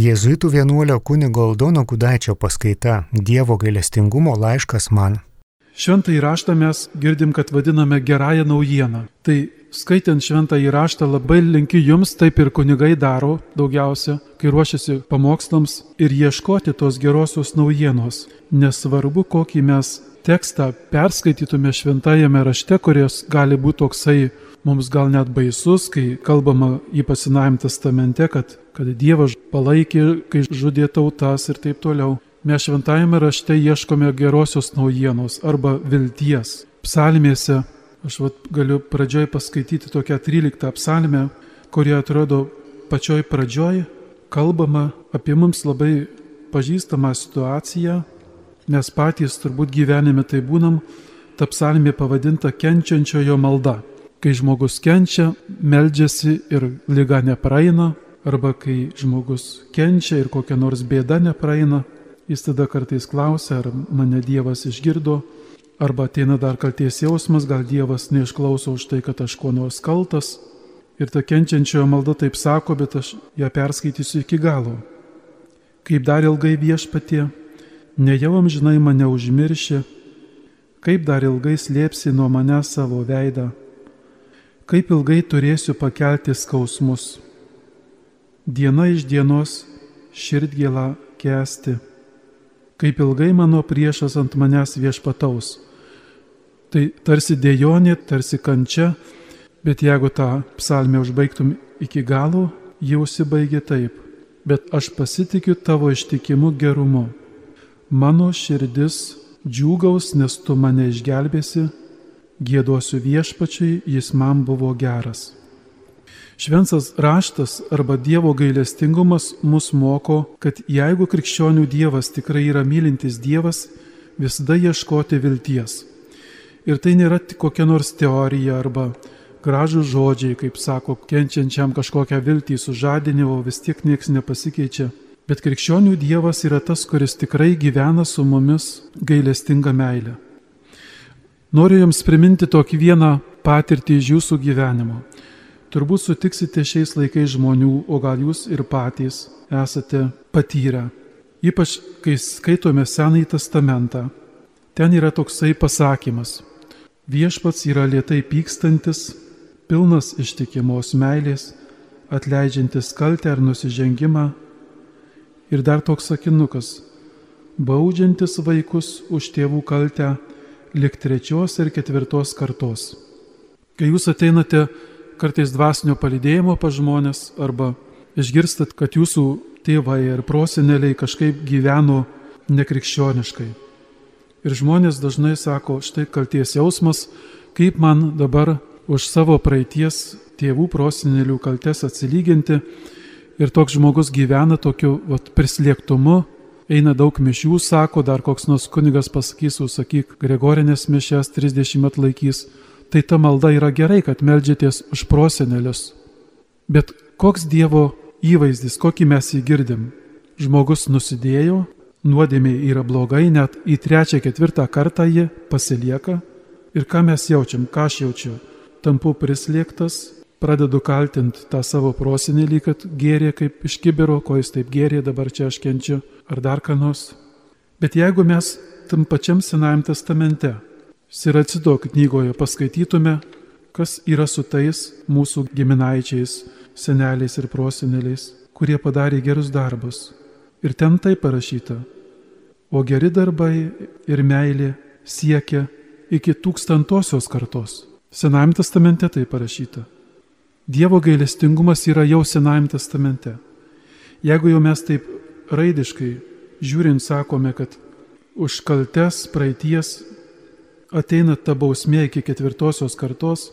Jėzuitų vienuolio kunigo Aldono Gudaičio paskaita Dievo gailestingumo laiškas man. Šventą įraštą mes girdim, kad vadiname gerąją naujieną. Tai skaitant šventą įraštą labai linkiu jums, taip ir kunigai daro daugiausia, kai ruošiasi pamokslams ir ieškoti tos gerosios naujienos. Nesvarbu, kokį mes tekstą perskaitytume šventajame rašte, kuris gali būti toksai mums gal net baisus, kai kalbama ypač Senajam testamente, kad, kad Dievas palaikė, kai žudė tautas ir taip toliau. Mes šventajame rašte ieškome gerosios naujienos arba vilties. Psalmėse, aš vat, galiu pradžioj paskaityti tokią 13 psalmę, kurie atrodo pačioj pradžioj kalbama apie mums labai pažįstamą situaciją, mes patys turbūt gyvenime tai būnam, ta psalmė pavadinta kenčiančiojo malda. Kai žmogus kenčia, meldžiasi ir lyga nepraeina, arba kai žmogus kenčia ir kokia nors bėda nepraeina, jis tada kartais klausia, ar mane Dievas išgirdo, arba ateina dar kalties jausmas, gal Dievas neišklauso už tai, kad aš kuo nors kaltas. Ir ta kenčiančiojo malda taip sako, bet aš ją perskaitysiu iki galo. Kaip dar ilgai viešpatie, nejau amžinai mane užmirši, kaip dar ilgai slėpsi nuo mane savo veidą kaip ilgai turėsiu pakelti skausmus. Diena iš dienos širdgėlą kesti, kaip ilgai mano priešas ant manęs viešpataus. Tai tarsi dėjonė, tarsi kančia, bet jeigu tą psalmę užbaigtum iki galo, jau užsibaigė taip. Bet aš pasitikiu tavo ištikimu gerumu. Mano širdis džiūgaus, nes tu mane išgelbėsi Gėduosiu viešpačiai, jis man buvo geras. Šventas raštas arba Dievo gailestingumas mus moko, kad jeigu krikščionių Dievas tikrai yra mylintis Dievas, visada ieškoti vilties. Ir tai nėra kokia nors teorija arba gražų žodžiai, kaip sako, kenčiančiam kažkokią viltį sužadinį, o vis tiek nieks nepasikeičia. Bet krikščionių Dievas yra tas, kuris tikrai gyvena su mumis gailestinga meilė. Noriu Jums priminti tokį vieną patirtį iš Jūsų gyvenimo. Turbūt sutiksite šiais laikais žmonių, o gal Jūs ir patys esate patyrę. Ypač, kai skaitome Senąjį testamentą. Ten yra toksai pasakymas. Viešpats yra lietai pykstantis, pilnas ištikimos meilės, atleidžiantis kaltę ar nusižengimą. Ir dar toks sakinukas - baudžiantis vaikus už tėvų kaltę lik trečios ir ketvirtos kartos. Kai jūs ateinate kartais dvasinio palidėjimo pa žmonės arba išgirstat, kad jūsų tėvai ir proseneliai kažkaip gyveno nekrikščioniškai. Ir žmonės dažnai sako, štai kalties jausmas, kaip man dabar už savo praeities tėvų prosenelių kaltes atsilyginti. Ir toks žmogus gyvena tokiu vat, prislėgtumu, eina daug mišių, sako, dar koks nors kunigas pasakys, užsakyk Gregorinės mišes 30 atlaikys, tai ta malda yra gerai, kad melžiatės už prosenelius. Bet koks Dievo įvaizdis, kokį mes jį girdim? Žmogus nusidėjo, nuodėmė yra blogai, net į trečią, ketvirtą kartą ji pasilieka. Ir ką mes jaučiam, ką aš jaučiu? Tampu prislėgtas, pradedu kaltinti tą savo prosenelį, kad gėrė kaip iš kibiro, ko jis taip gėrė, dabar čia aš kenčiu, ar dar ką nors. Bet jeigu mes tam pačiam Senajam testamente, Siracido knygoje paskaitytume, kas yra su tais mūsų giminaičiais, seneliais ir proseneliais, kurie padarė gerus darbus. Ir ten tai parašyta. O geri darbai ir meilė siekia iki tūkstantosios kartos. Senajame testamente tai parašyta. Dievo gailestingumas yra jau Senajame testamente. Jeigu jau mes taip raidiškai žiūrint sakome, kad už kaltes praeities ateina ta bausmė iki ketvirtosios kartos,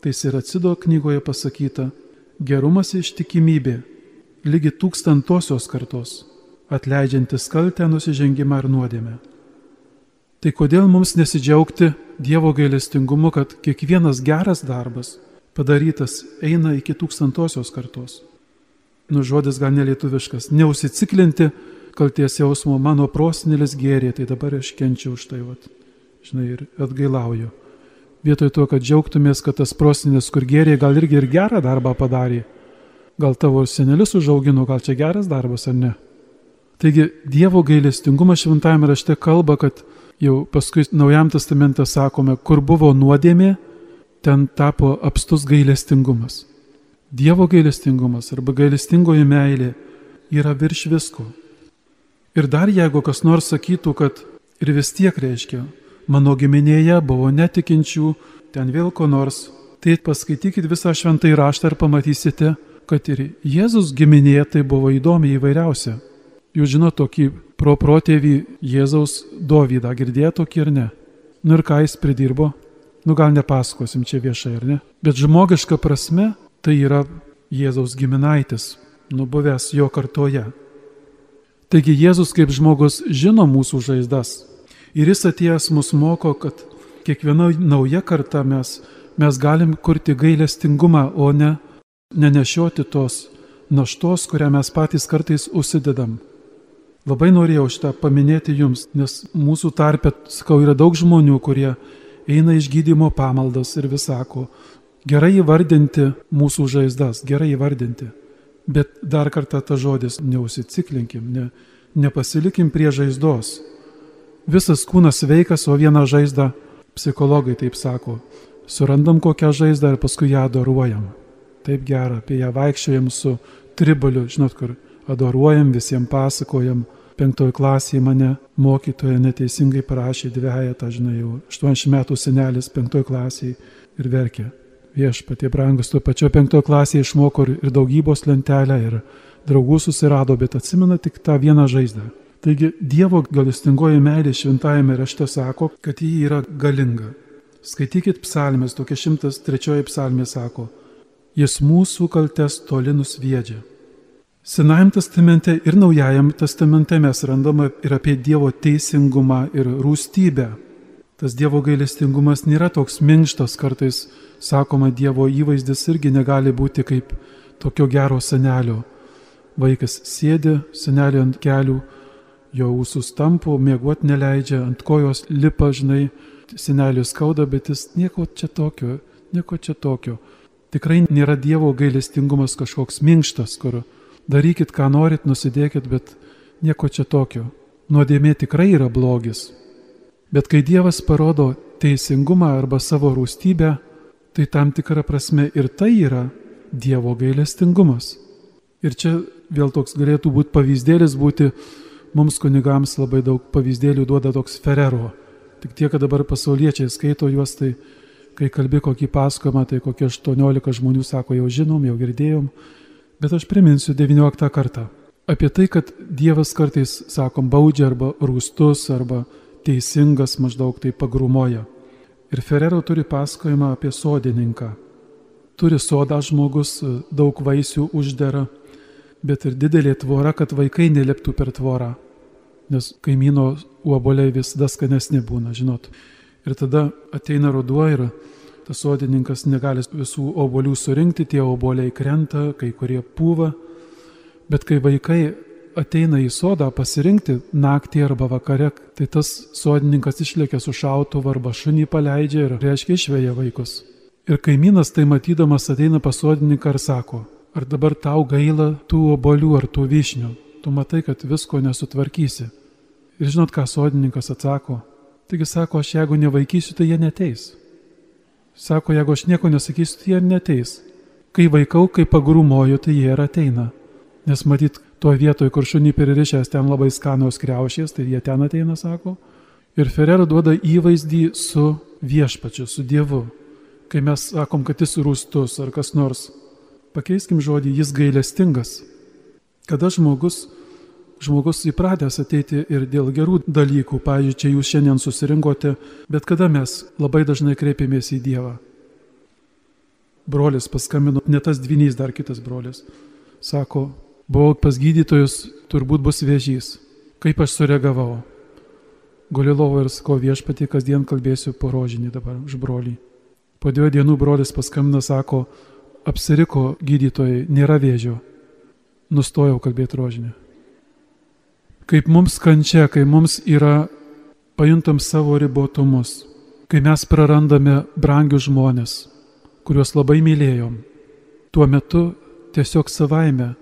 tai ir atsido knygoje pasakyta, gerumas ištikimybė lygi tūkstantosios kartos, atleidžiantis kaltę, nusižengimą ar nuodėmę. Tai kodėl mums nesidžiaugti Dievo gailestingumu, kad kiekvienas geras darbas padarytas eina iki tūkstantosios kartos. Nu žodis gal nelietuviškas. Neusiciklinti kalties jausmo mano prosnelis gėrė, tai dabar aš kenčiu už tai, vat, žinai, ir atgailauju. Vietoj to, kad džiaugtumės, kad tas prosnelis, kur gėrė, gal irgi ir gerą darbą padarė. gal tavo senelius užaugino, gal čia geras darbas ar ne. Taigi Dievo gailestingumas šventajame rašte kalba, kad jau paskui Naujam testamente sakome, kur buvo nuodėmė, ten tapo apstus gailestingumas. Dievo gailestingumas arba gailestingoji meilė yra virš visko. Ir dar jeigu kas nors sakytų, kad ir vis tiek reiškia, mano giminėje buvo netikinčių, ten vėl ko nors, tai paskaitykit visą šventą įraštą ir pamatysite, kad ir Jėzus giminėje tai buvo įdomi įvairiausia. Jūs žinote tokį proprotėvį Jėzaus Dovydą, girdėjote tokį ir ne? Nu ir ką jis pridirbo? Nu gal nepasakosim čia viešai, ar ne? Bet žmogiška prasme tai yra Jėzaus giminaitis, nubuvęs jo kartoje. Taigi Jėzus kaip žmogus žino mūsų žaizdas. Ir jis atėjęs mus moko, kad kiekviena nauja karta mes, mes galim kurti gailestingumą, o ne nenešioti tos naštos, kurią mes patys kartais užsidedam. Labai norėjau šitą paminėti jums, nes mūsų tarpe, sakau, yra daug žmonių, kurie eina iš gydymo pamaldas ir vis sako, gerai įvardinti mūsų žaizdas, gerai įvardinti. Bet dar kartą ta žodis, neusiciklinkim, ne, nepasilikim prie žaizdos. Visas kūnas veikas, o vieną žaizdą, psichologai taip sako, surandam kokią žaizdą ir paskui ją adoruojam. Taip gera, apie ją vaikščiojam su tribaliu, žinot, kur adoruojam, visiems pasakojam. Penktoji klasėje mane mokytoja neteisingai parašė dviejatą, žinai, jau 80 metų senelis penktoji klasėje ir verkė viešpatie brangus, tuo pačiu penktojo klasėje išmoko ir daugybos lentelę, ir draugų susirado, bet atsimena tik tą vieną žaizdą. Taigi Dievo galestingoji meilė šventajame rašte sako, kad ji yra galinga. Skaitykit psalmės, tokia 103 psalmė sako, jis mūsų kaltes toli nusviedžia. Senajam testamente ir naujajam testamente mes randame ir apie Dievo teisingumą ir rūstybę. Tas Dievo gailestingumas nėra toks minkštas kartais sakoma, Dievo įvaizdis irgi negali būti kaip tokio gero senelio. Vaikas sėdi, senelė ant kelių, jo ūsus tampo, mėgot neleidžia, ant kojos lipa, žinai, senelius skauda, bet jis nieko čia tokio, nieko čia tokio. Tikrai nėra Dievo gailestingumas kažkoks minkštas, kur darykit, ką norit, nusidėkit, bet nieko čia tokio. Nuodėmė tikrai yra blogis. Bet kai Dievas parodo teisingumą arba savo rūstybę, tai tam tikra prasme ir tai yra Dievo gailestingumas. Ir čia vėl toks galėtų būti pavyzdėlis būti, mums kunigams labai daug pavyzdėlių duoda toks Ferrero. Tik tiek, kad dabar pasauliečiai skaito juos, tai kai kalbi kokį pasakojimą, tai kokie 18 žmonių sako, jau žinom, jau girdėjom. Bet aš priminsiu 19 kartą. Apie tai, kad Dievas kartais, sakom, baudžia arba rūstus, arba teisingas maždaug tai pagrumoja. Ir Ferrero turi pasakojimą apie sodininką. Turi sodą žmogus, daug vaisių uždara, bet ir didelė tvora, kad vaikai neliptų per tvorą. Nes kaimyno uoboliai visada skanesni būna, žinot. Ir tada ateina ruduo ir tas sodininkas negali visų obolių surinkti, tie oboliai krenta, kai kurie pūva. Bet kai vaikai ateina į sodą pasirinkti naktį arba vakare, tai tas sodininkas išlėkia su šautuvu arba šunį paleidžia ir reiškia išveja vaikus. Ir kaimynas tai matydamas ateina pas sodininką ir sako, ar dabar tau gaila tų obolių ar tų vyšnių, tu matai, kad visko nesutvarkysi. Ir žinot, ką sodininkas atsako? Taigi sako, aš jeigu nevaikysiu, tai jie neteis. Sako, jeigu aš nieko nesakysiu, tai jie neteis. Kai vaikau, kai pagrūmoju, tai jie ir ateina. Nes matyt, Tuo vietoj, kur šunį pririšęs ten labai skanios kreušės, tai jie ten ateina, sako. Ir Ferrer duoda įvaizdį su viešpačiu, su Dievu. Kai mes sakom, kad jis rūstus ar kas nors, pakeiskim žodį, jis gailestingas. Kada žmogus, žmogus įpratęs ateiti ir dėl gerų dalykų, pavyzdžiui, čia jūs šiandien susirinkote, bet kada mes labai dažnai kreipiamės į Dievą. Brolis paskambino, ne tas dvinys, dar kitas brolis. Sako, Buvau pas gydytojus, turbūt bus vėžys. Kaip aš sureagavau? Gulilovo ir sakau viešpatį, kasdien kalbėsiu po rožinį dabar už brolį. Po dviejų dienų brolis paskambina, sako, apsiriko gydytojai, nėra vėžio. Nustojau kalbėti rožinį. Kaip mums kančia, kai mums yra, pajuntam savo ribotumus, kai mes prarandame brangius žmonės, kuriuos labai mylėjom, tuo metu tiesiog savaime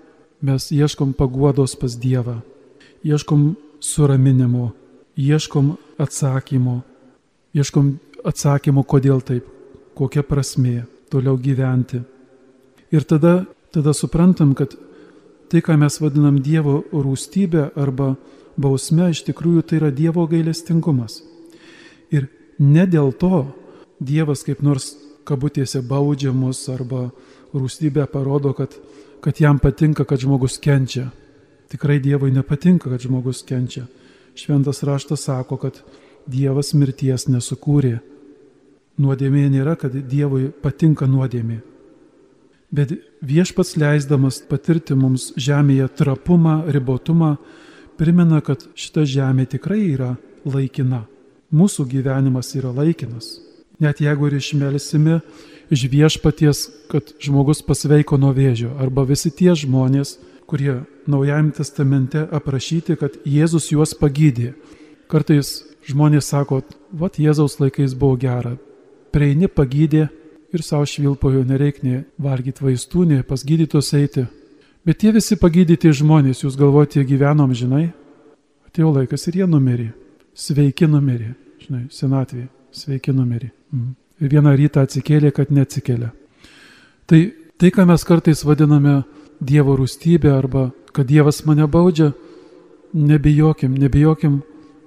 mes ieškom paguodos pas Dievą, ieškom suraminimo, ieškom atsakymo, ieškom atsakymo, kodėl taip, kokia prasmė toliau gyventi. Ir tada, tada suprantam, kad tai, ką mes vadinam Dievo rūstybė arba bausme, iš tikrųjų tai yra Dievo gailestingumas. Ir ne dėl to Dievas kaip nors kabutėse baudžia mus arba rūstybė parodo, kad, kad jam patinka, kad žmogus kenčia. Tikrai Dievui nepatinka, kad žmogus kenčia. Šventas raštas sako, kad Dievas mirties nesukūrė. Nuodėmė nėra, kad Dievui patinka nuodėmė. Bet viešpats leisdamas patirti mums žemėje trapumą, ribotumą, primena, kad šita žemė tikrai yra laikina. Mūsų gyvenimas yra laikinas. Net jeigu ir išmelsime iš viešpaties, kad žmogus pasveiko nuo vėžio, arba visi tie žmonės, kurie Naujajame testamente aprašyti, kad Jėzus juos pagydė. Kartais žmonės sako, vat Jėzaus laikais buvo gera, prieini pagydė ir savo švilpojo nereiknė valgyti vaistų, ne pas gydytos eiti. Bet tie visi pagydyti žmonės, jūs galvojate, jie gyvenom, žinai, atėjo laikas ir jie numirė. Sveiki numirė, žinai, senatvė, sveiki numirė. Mhm. Ir vieną rytą atsikėlė, kad neatsikėlė. Tai tai, ką mes kartais vadiname Dievo rūstybė arba kad Dievas mane baudžia, nebijokim, nebijokim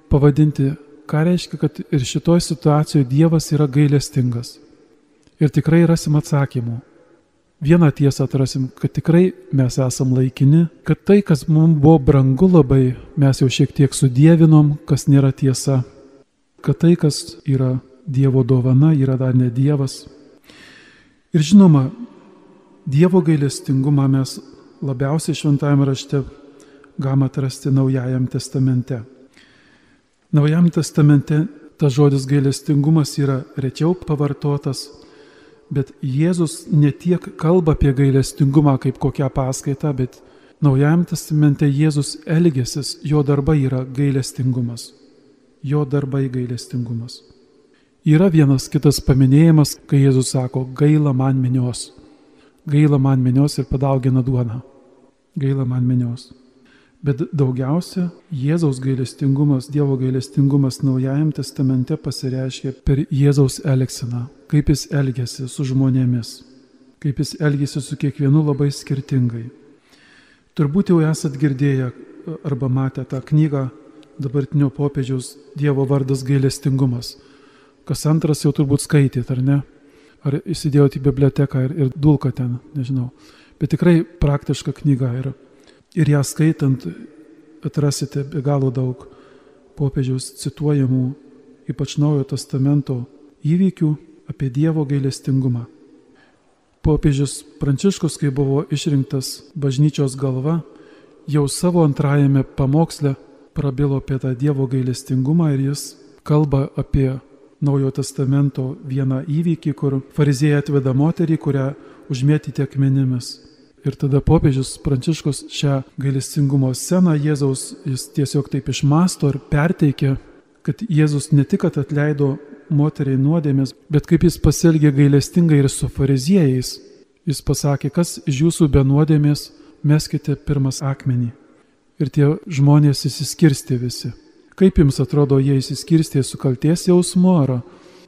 pavadinti, ką reiškia, kad ir šitoje situacijoje Dievas yra gailestingas. Ir tikrai rasim atsakymų. Vieną tiesą atrasim, kad tikrai mes esam laikini, kad tai, kas mums buvo brangu labai, mes jau šiek tiek sudėvinom, kas nėra tiesa, kad tai, kas yra Dievo dovana, yra dar ne Dievas. Ir žinoma, Dievo gailestingumą mes labiausiai šventajame rašte galime atrasti Naujajam testamente. Naujajam testamente tas žodis gailestingumas yra rečiau pavartotas, bet Jėzus ne tiek kalba apie gailestingumą kaip kokią paskaitą, bet Naujajam testamente Jėzus elgesis, jo darbai yra gailestingumas. Jo darbai gailestingumas. Yra vienas kitas paminėjimas, kai Jėzus sako, gaila man minios. Gaila man minios ir padaugina duoną gaila man minios. Bet daugiausia Jėzaus gailestingumas, Dievo gailestingumas Naujajam testamente pasireiškia per Jėzaus elgseną, kaip jis elgesi su žmonėmis, kaip jis elgesi su kiekvienu labai skirtingai. Turbūt jau esat girdėję arba matę tą knygą dabartinio popiežiaus Dievo vardas gailestingumas. Kas antras jau turbūt skaitėt, ar ne? Ar įsidėjote į biblioteką ir, ir dulka ten, nežinau bet tikrai praktiška knyga ir, ir ją skaitant atrasite be galo daug popiežiaus cituojamų, ypač Naujojo testamento įvykių apie Dievo gailestingumą. Popiežius Pranciškus, kai buvo išrinktas bažnyčios galva, jau savo antrajame pamoksle prabilo apie tą Dievo gailestingumą ir jis kalba apie Naujojo testamento vieną įvykį, kur fariziejai atveda moterį, kurią užmėtyti akmenimis. Ir tada popiežius Pranciškus šią gailestingumo sceną Jėzaus jis tiesiog taip išmasto ir perteikia, kad Jėzus ne tik atleido moteriai nuodėmės, bet kaip jis pasielgė gailestingai ir su fariziejais. Jis pasakė, kas iš jūsų be nuodėmės, meskite pirmas akmenį. Ir tie žmonės įsiskirstė visi. Kaip jums atrodo, jie įsiskirstė su kalties jausmu, ar,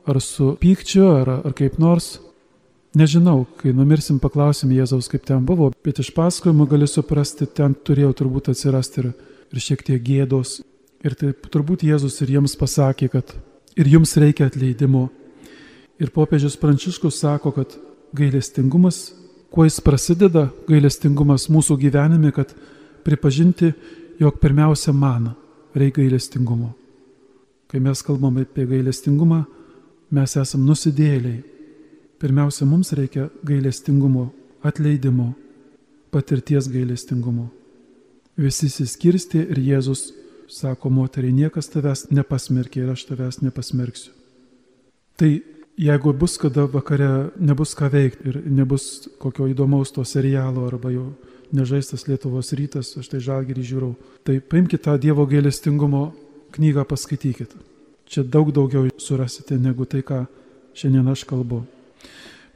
ar su pykčiu, ar, ar kaip nors? Nežinau, kai numirsim, paklausim Jėzaus, kaip ten buvo, bet iš pasakojimų gali suprasti, ten turėjo turbūt atsirasti ir, ir šiek tiek gėdos. Ir taip turbūt Jėzus ir jiems pasakė, kad ir jums reikia atleidimo. Ir popiežius Pranciškus sako, kad gailestingumas, kuo jis prasideda, gailestingumas mūsų gyvenime, kad pripažinti, jog pirmiausia man reikia gailestingumo. Kai mes kalbame apie gailestingumą, mes esame nusidėliai, Pirmiausia, mums reikia gailestingumo, atleidimo, patirties gailestingumo. Visi įsiskirsti ir Jėzus sako, moteriai, niekas tavęs nepasmerkė ir aš tavęs nepasmerksiu. Tai jeigu bus kada vakare nebus ką veikti ir nebus kokio įdomaus to serialo arba jau nežaistas Lietuvos rytas, aš tai žalgerį žiūrau, tai paimkite tą Dievo gailestingumo knygą, paskaitykite. Čia daug daugiau surasite negu tai, ką šiandien aš kalbu.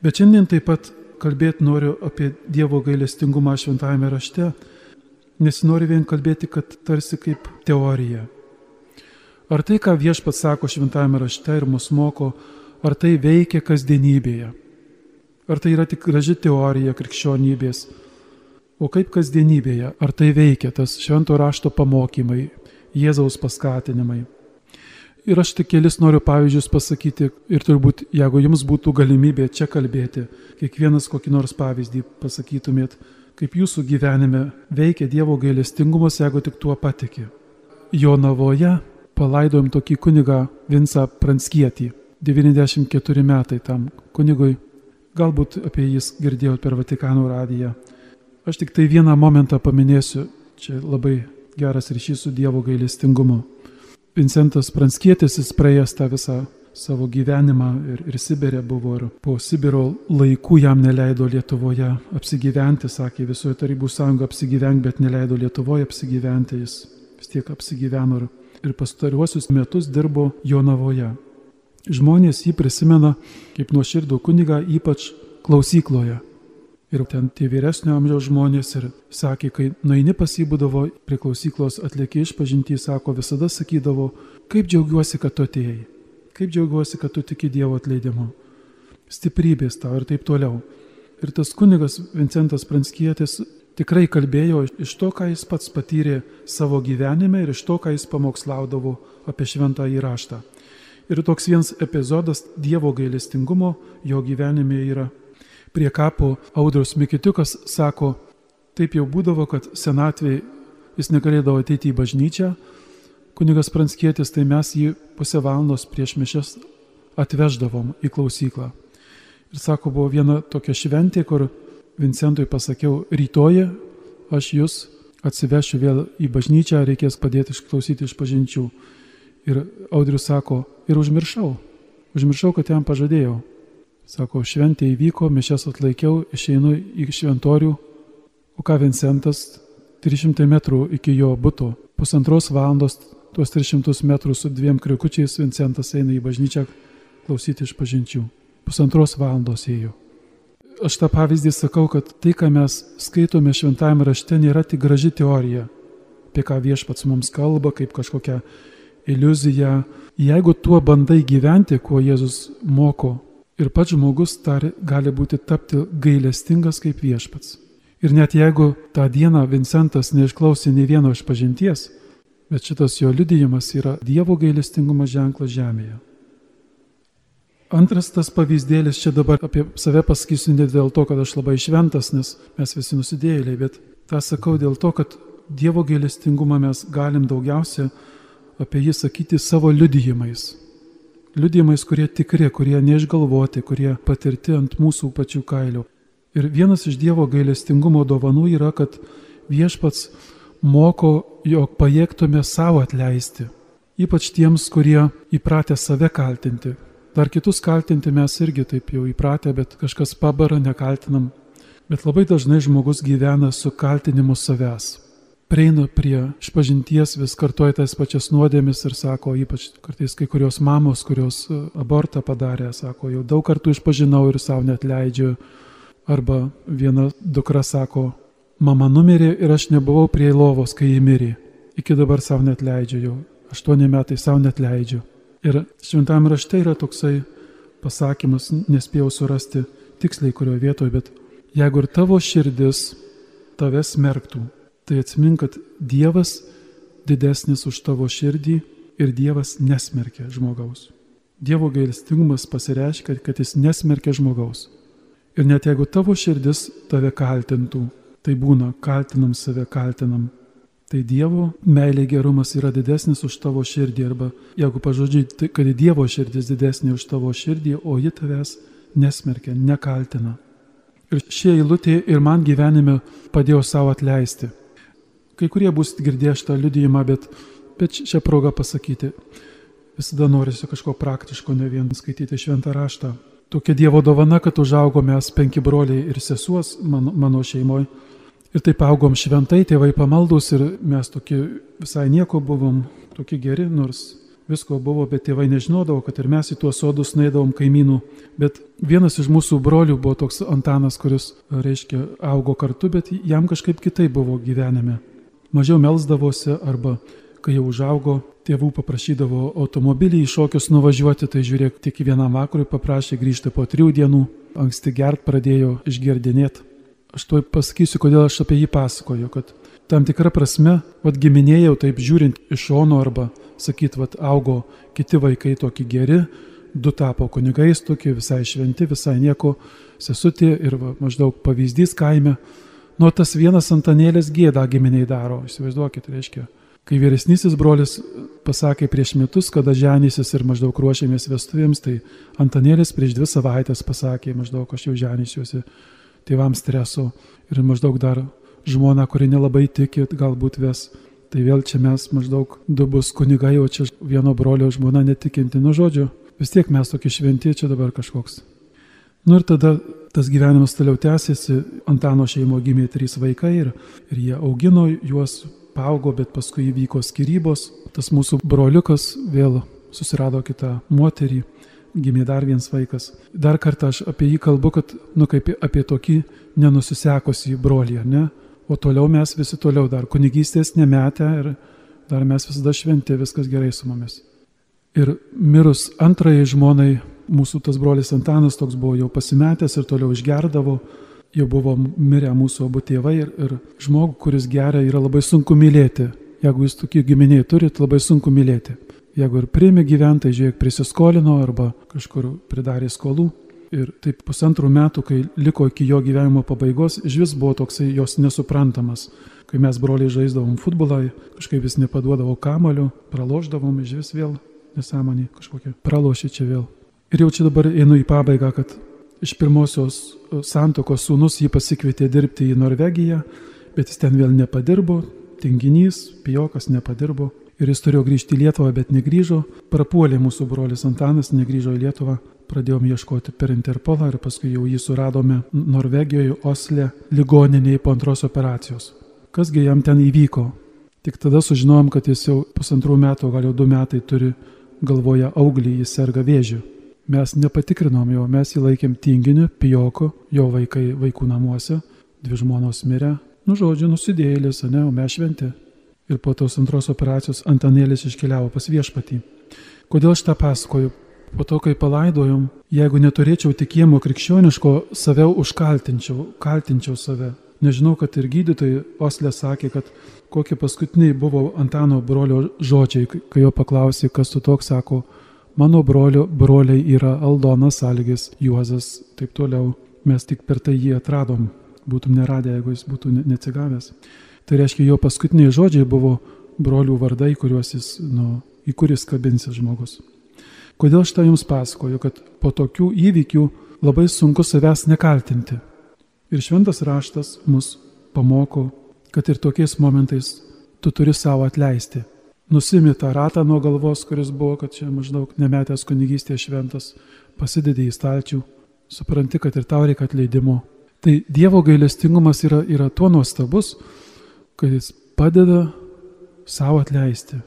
Bet šiandien taip pat kalbėti noriu apie Dievo gailestingumą šventajame rašte, nesinori vien kalbėti, kad tarsi kaip teorija. Ar tai, ką viešpats sako šventajame rašte ir mus moko, ar tai veikia kasdienybėje? Ar tai yra tik graži teorija krikščionybės? O kaip kasdienybėje? Ar tai veikia tas švento rašto pamokymai, Jėzaus paskatinimai? Ir aš tik kelis noriu pavyzdžius pasakyti ir turbūt, jeigu jums būtų galimybė čia kalbėti, kiekvienas kokį nors pavyzdį pasakytumėt, kaip jūsų gyvenime veikia Dievo gailestingumas, jeigu tik tuo patiki. Jonavoje palaidojom tokį kunigą Vinsą Pranskietį. 94 metai tam kunigui. Galbūt apie jis girdėjot per Vatikano radiją. Aš tik tai vieną momentą paminėsiu. Čia labai geras ryšys su Dievo gailestingumu. Vincentas Pranskietis, jis praėjęs tą visą savo gyvenimą ir, ir Sibirė buvo ir po Sibiro laikų jam neleido Lietuvoje apsigyventi, sakė visoje Tarybų sąjunga apsigyvenk, bet neleido Lietuvoje apsigyventi, jis vis tiek apsigyveno ir, ir pastaruosius metus dirbo Jonavoje. Žmonės jį prisimena kaip nuoširdų kunigą, ypač klausykloje. Ir ten tie vyresnio amžiaus žmonės ir sakė, kai nueini pasibūdavo prie klausyklos atlieki išpažinti, sako, visada sakydavo, kaip džiaugiuosi, kad tu atėjai, kaip džiaugiuosi, kad tu tiki Dievo atleidimu, stiprybės tau ir taip toliau. Ir tas kunigas Vincentas Pranskietis tikrai kalbėjo iš to, ką jis pats patyrė savo gyvenime ir iš to, ką jis pamokslaudavo apie šventą įraštą. Ir toks vienas epizodas Dievo gailestingumo jo gyvenime yra prie kapo audrius Mikitiukas sako, taip jau būdavo, kad senatvėje jis negalėdavo ateiti į bažnyčią, kunigas Pranskėtis, tai mes jį pusę valandos prieš mišes atveždavom į klausyklą. Ir sako, buvo viena tokia šventė, kur Vincentui pasakiau, rytoj aš jūs atsivešiu vėl į bažnyčią, reikės padėti išklausyti iš pažinčių. Ir Audrius sako, ir užmiršau, užmiršau, kad jam pažadėjau. Sako, šventė įvyko, mišes atlaikiau, išeinu į šventorių, o ką Vincentas 300 metrų iki jo būtų. Pusantros valandos tuos 300 metrų su dviem kriukučiais Vincentas eina į bažnyčią klausyti iš pažinčių. Pusantros valandos ėjo. Aš tą pavyzdį sakau, kad tai, ką mes skaitome šventajame rašte, nėra tik graži teorija, apie ką viešpats mums kalba, kaip kažkokia iliuzija. Jeigu tuo bandai gyventi, kuo Jėzus moko, Ir pats žmogus tar, gali būti tapti gailestingas kaip viešpats. Ir net jeigu tą dieną Vincentas neišklausė nei vieno iš pažinties, bet šitas jo liudijimas yra Dievo gailestingumo ženklas žemėje. Antras tas pavyzdėlis čia dabar apie save pasakysiu ne dėl to, kad aš labai šventas, nes mes visi nusidėjėliai, bet tą sakau dėl to, kad Dievo gailestingumą mes galim daugiausia apie jį sakyti savo liudijimais liudijimais, kurie tikri, kurie neišgalvoti, kurie patirti ant mūsų pačių kailių. Ir vienas iš Dievo gailestingumo dovanų yra, kad viešpats moko, jog pajėgtume savo atleisti. Ypač tiems, kurie įpratę save kaltinti. Dar kitus kaltinti mes irgi taip jau įpratę, bet kažkas pabara, nekaltinam. Bet labai dažnai žmogus gyvena su kaltinimu savęs prieina prie išpažinties, vis kartuoja tas pačias nuodėmis ir sako, ypač kartais kai kurios mamos, kurios e, abortą padarė, sako, jau daug kartų išpažinau ir savo net leidžiu. Arba viena dukra sako, mama numirė ir aš nebuvau prie lovos, kai ji mirė. Iki dabar savo net leidžiu jau. Aštuoni metai savo net leidžiu. Ir šventame rašte yra toksai pasakymas, nespėjau surasti tiksliai kurioje vietoje, bet jeigu ir tavo širdis tave smerktų, tai atsimink, kad Dievas didesnis už tavo širdį ir Dievas nesmerkia žmogaus. Dievo gailestingumas pasireiškia, kad jis nesmerkia žmogaus. Ir net jeigu tavo širdis tave kaltintų, tai būna, kaltinam save, kaltinam. Tai Dievo meilė gerumas yra didesnis už tavo širdį, arba jeigu pažodžiai, tai kad Dievo širdis didesnė už tavo širdį, o ji tavęs nesmerkia, nekaltina. Ir šie eilutė ir man gyvenime padėjo savo atleisti. Kai kurie bus girdėję šitą liudijimą, bet, bet šią progą pasakyti. Visada norisi kažko praktiško, ne vien skaityti šventą raštą. Tokia Dievo dovana, kad užaugome mes penki broliai ir sesuos mano, mano šeimoje. Ir taip augom šventai, tėvai pamaldus ir mes tokie visai nieko buvom, tokie geri, nors visko buvo, bet tėvai nežinodavo, kad ir mes į tuos sodus naidavom kaimynų. Bet vienas iš mūsų brolių buvo toks Antanas, kuris, reiškia, augo kartu, bet jam kažkaip kitai buvo gyvenime. Mažiau melzdavosi arba, kai jau užaugo, tėvų paprašydavo automobilį į šokius nuvažiuoti, tai žiūrėk, tik vienam vakarui paprašė grįžti po trijų dienų, anksti gert pradėjo išgirdinėti. Aš tuoj pasakysiu, kodėl aš apie jį pasakoju, kad tam tikrą prasme, vad giminėjau taip žiūrint iš šono arba, sakyt, vad augo kiti vaikai tokie geri, du tapo kunigais tokie, visai šventi, visai nieko, sesutė ir va, maždaug pavyzdys kaime. Nu, tas vienas antanėlis gėdą giminiai daro, įsivaizduokit, reiškia Kai vyresnysis brolis pasakė prieš metus, kada ženysis ir maždaug ruošėmės vestuvėms, tai Antanėlis prieš dvi savaitės pasakė, maždaug aš jau ženysiuosi tėvams streso ir maždaug dar žmona, kuri nelabai tiki, galbūt ves. Tai vėl čia mes maždaug du bus kunigai, o čia vieno brolio žmona netikinti. Nu žodžiu, vis tiek mes tokie šventi, čia dabar kažkoks. Nu ir tada tas gyvenimas toliau tęsiasi, Antano šeimo gimė trys vaikai ir, ir jie augino juos paaugo, bet paskui įvyko skirybos. Tas mūsų broliukas vėl susirado kitą moterį, gimė dar vienas vaikas. Dar kartą aš apie jį kalbu, kad, nu, kaip apie tokį nenusisekusi brolį, ne? O toliau mes visi toliau dar kunigystės nemetę ir dar mes visada šventi, viskas gerai su mumis. Ir mirus antrajai žmonai, mūsų tas brolis Antanas toks buvo jau pasimetęs ir toliau išgerdavo, jau buvo mirę mūsų abu tėvai ir, ir žmogų, kuris geria, yra labai sunku mylėti. Jeigu jūs tokie giminiai turit, labai sunku mylėti. Jeigu ir priimi gyventai, žiūrėk, prisiskolino arba kažkur pridarė skolų. Ir taip pusantrų metų, kai liko iki jo gyvenimo pabaigos, iš vis buvo toksai jos nesuprantamas. Kai mes broliai žaisdavom futbolą, kažkaip vis nepaduodavo kamolių, praloždavom iš vis vėl nesąmonį kažkokią. Pralošė čia vėl. Ir jau čia dabar einu į pabaigą, kad iš pirmosios e, santokos sūnus jį pasikvietė dirbti į Norvegiją, bet jis ten vėl nepadirbo, tinginys, pijokas nepadirbo ir jis turėjo grįžti į Lietuvą, bet negrįžo. Prapuolė mūsų brolis Antanas, negrįžo į Lietuvą, pradėjom ieškoti per Interpolą ir paskui jau jį suradome Norvegijoje, Osle, ligoninėje po antros operacijos. Kasgi jam ten įvyko? Tik tada sužinojom, kad jis jau pusantrų metų, gal jau du metai turi galvoje auglį, jis serga vėžiu. Mes nepatikrinom jo, mes jį laikėm tinginiu, pijoku, jo vaikai vaikų namuose, dvi žmonos mirė, nu žodžiu, nusidėjėlis, ne, o mes šventi. Ir po tos antros operacijos Antanėlis iškeliavo pas viešpatį. Kodėl aš tą pasakoju? Po to, kai palaidojom, jeigu neturėčiau tikėjimo krikščioniško, save užkaltinčiau, kaltinčiau save. Nežinau, kad ir gydytojai Oslė sakė, kad kokie paskutiniai buvo Antano brolio žodžiai, kai jo paklausė, kas tu toks, sako, Mano brolio, broliai yra Aldonas, Algis, Juozas, taip toliau. Mes tik per tai jį atradom. Būtum neradę, jeigu jis būtų neatsigavęs. Tai reiškia, jo paskutiniai žodžiai buvo brolių vardai, kuriuos jis, nu, į kuris kabinsis žmogus. Kodėl aš tą jums pasakoju, kad po tokių įvykių labai sunku savęs nekaltinti. Ir šventas raštas mus pamoko, kad ir tokiais momentais tu turi savo atleisti nusimi tą ratą nuo galvos, kuris buvo, kad čia maždaug nemetęs kunigystės šventas, pasidedi į stalčių, supranti, kad ir tau reikia atleidimo. Tai Dievo gailestingumas yra, yra tuo nuostabus, kad jis padeda savo atleisti.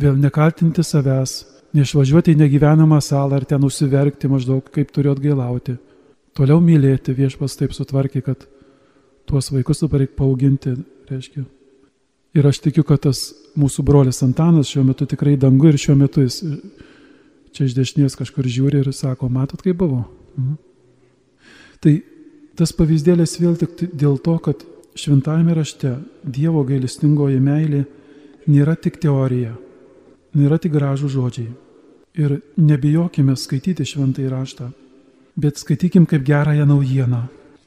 Vėl nekaltinti savęs, neišvažiuoti į negyvenamą salą ar ten užsiverkti maždaug, kaip turiu atgailauti. Toliau mylėti viešpas taip sutvarkė, kad tuos vaikus dabar reikia paauginti, reiškia, Ir aš tikiu, kad tas mūsų brolis Antanas šiuo metu tikrai dangu ir šiuo metu jis čia iš dešinės kažkur žiūri ir sako, matot, kaip buvo. Mhm. Tai tas pavyzdėlis vėl tik dėl to, kad šventajame rašte Dievo gailestingoji meilė nėra tik teorija, nėra tik gražų žodžiai. Ir nebijokime skaityti šventąjį raštą, bet skaitykim kaip gerąją naujieną,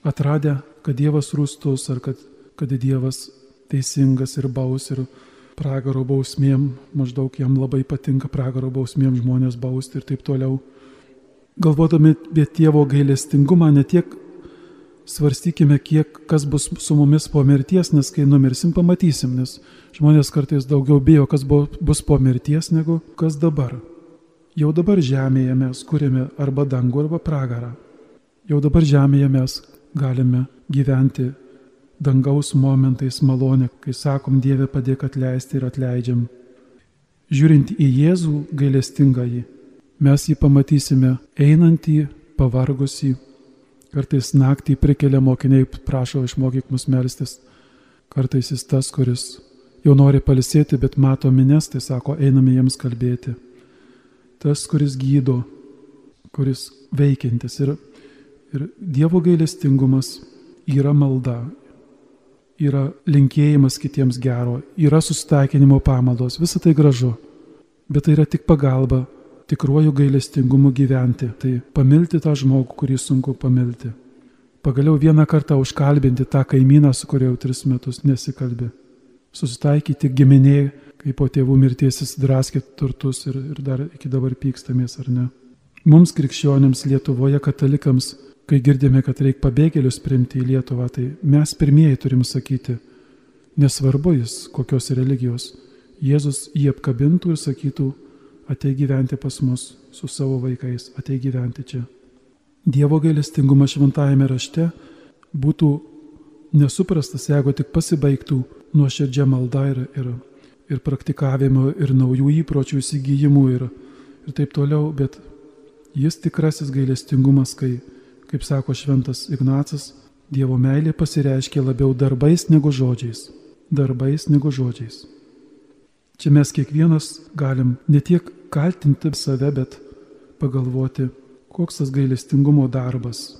atradę, kad Dievas rūstus ar kad, kad Dievas teisingas ir baus ir pragaro bausmėm, maždaug jam labai patinka pragaro bausmėm žmonės bausti ir taip toliau. Galvodami apie Dievo gailestingumą, ne tiek svarstykime, kiek kas bus su mumis po mirties, nes kai numirsim, pamatysim, nes žmonės kartais daugiau bijo, kas bus po mirties, negu kas dabar. Jau dabar žemėje mes kūrėme arba dangų, arba pragarą. Jau dabar žemėje mes galime gyventi dangaus momentais malonė, kai sakom Dieve padėk atleisti ir atleidžiam. Žiūrint į Jėzų gailestingąjį, mes jį pamatysime einantį, pavargusį. Kartais naktį prikelia mokiniai, prašo išmokyk mus melstis. Kartais jis tas, kuris jau nori palisėti, bet mato mines, tai sako, einame jiems kalbėti. Tas, kuris gydo, kuris veikiantis. Ir, ir Dievo gailestingumas yra malda, yra linkėjimas kitiems gero, yra susitaikinimo pamaldos, visa tai gražu. Bet tai yra tik pagalba tikruoju gailestingumu gyventi, tai pamilti tą žmogų, kurį sunku pamilti. Pagaliau vieną kartą užkalbinti tą kaimyną, su kuriuo jau tris metus nesikalbi. Susitaikyti giminėje, kai po tėvų mirties įsidraskė turtus ir, ir dar iki dabar pykstamės ar ne. Mums krikščionėms Lietuvoje, katalikams, kai girdime, kad reikia pabėgėlius priimti į Lietuvą, tai mes pirmieji turim sakyti, nesvarbu jis kokios religijos, Jėzus jį apkabintų ir sakytų, atei gyventi pas mus su savo vaikais, atei gyventi čia. Dievo gailestingumas šventajame rašte būtų nesuprastas, jeigu tik pasibaigtų nuoširdžia malda ir, ir, ir praktikavimu, ir naujų įpročių įsigijimu ir, ir taip toliau, bet jis tikrasis gailestingumas, kai, kaip sako šventas Ignacas, Dievo meilė pasireiškia labiau darbais negu žodžiais. Darbais negu žodžiais. Čia mes kiekvienas galim ne tiek kaltinti save, bet pagalvoti, koks tas gailestingumo darbas,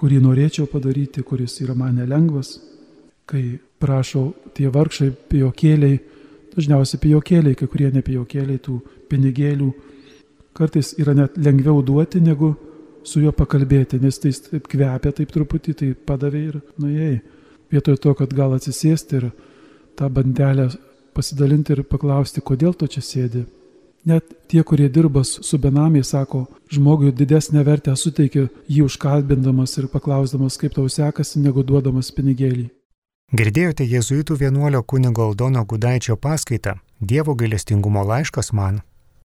kurį norėčiau padaryti, kuris yra man nelengvas, kai prašau tie vargšai pijokėliai, dažniausiai pijokėliai, kai kurie ne pijokėliai, tų pinigėlių, kartais yra net lengviau duoti, negu su juo pakalbėti, nes tai taip kvepia taip truputį, tai padavė ir nuėjai. Vietoj to, kad gal atsisėsti ir tą bandelę pasidalinti ir paklausti, kodėl tu čia sėdi, Net tie, kurie dirba su benamiai, sako, žmogui didesnę vertę suteikia jį užkalbindamas ir paklausdamas, kaip tau sekasi, negu duodamas pinigėlį. Girdėjote jėzuitų vienuolio kunigo Aldono Gudaičio paskaitą Dievo gailestingumo laiškas man.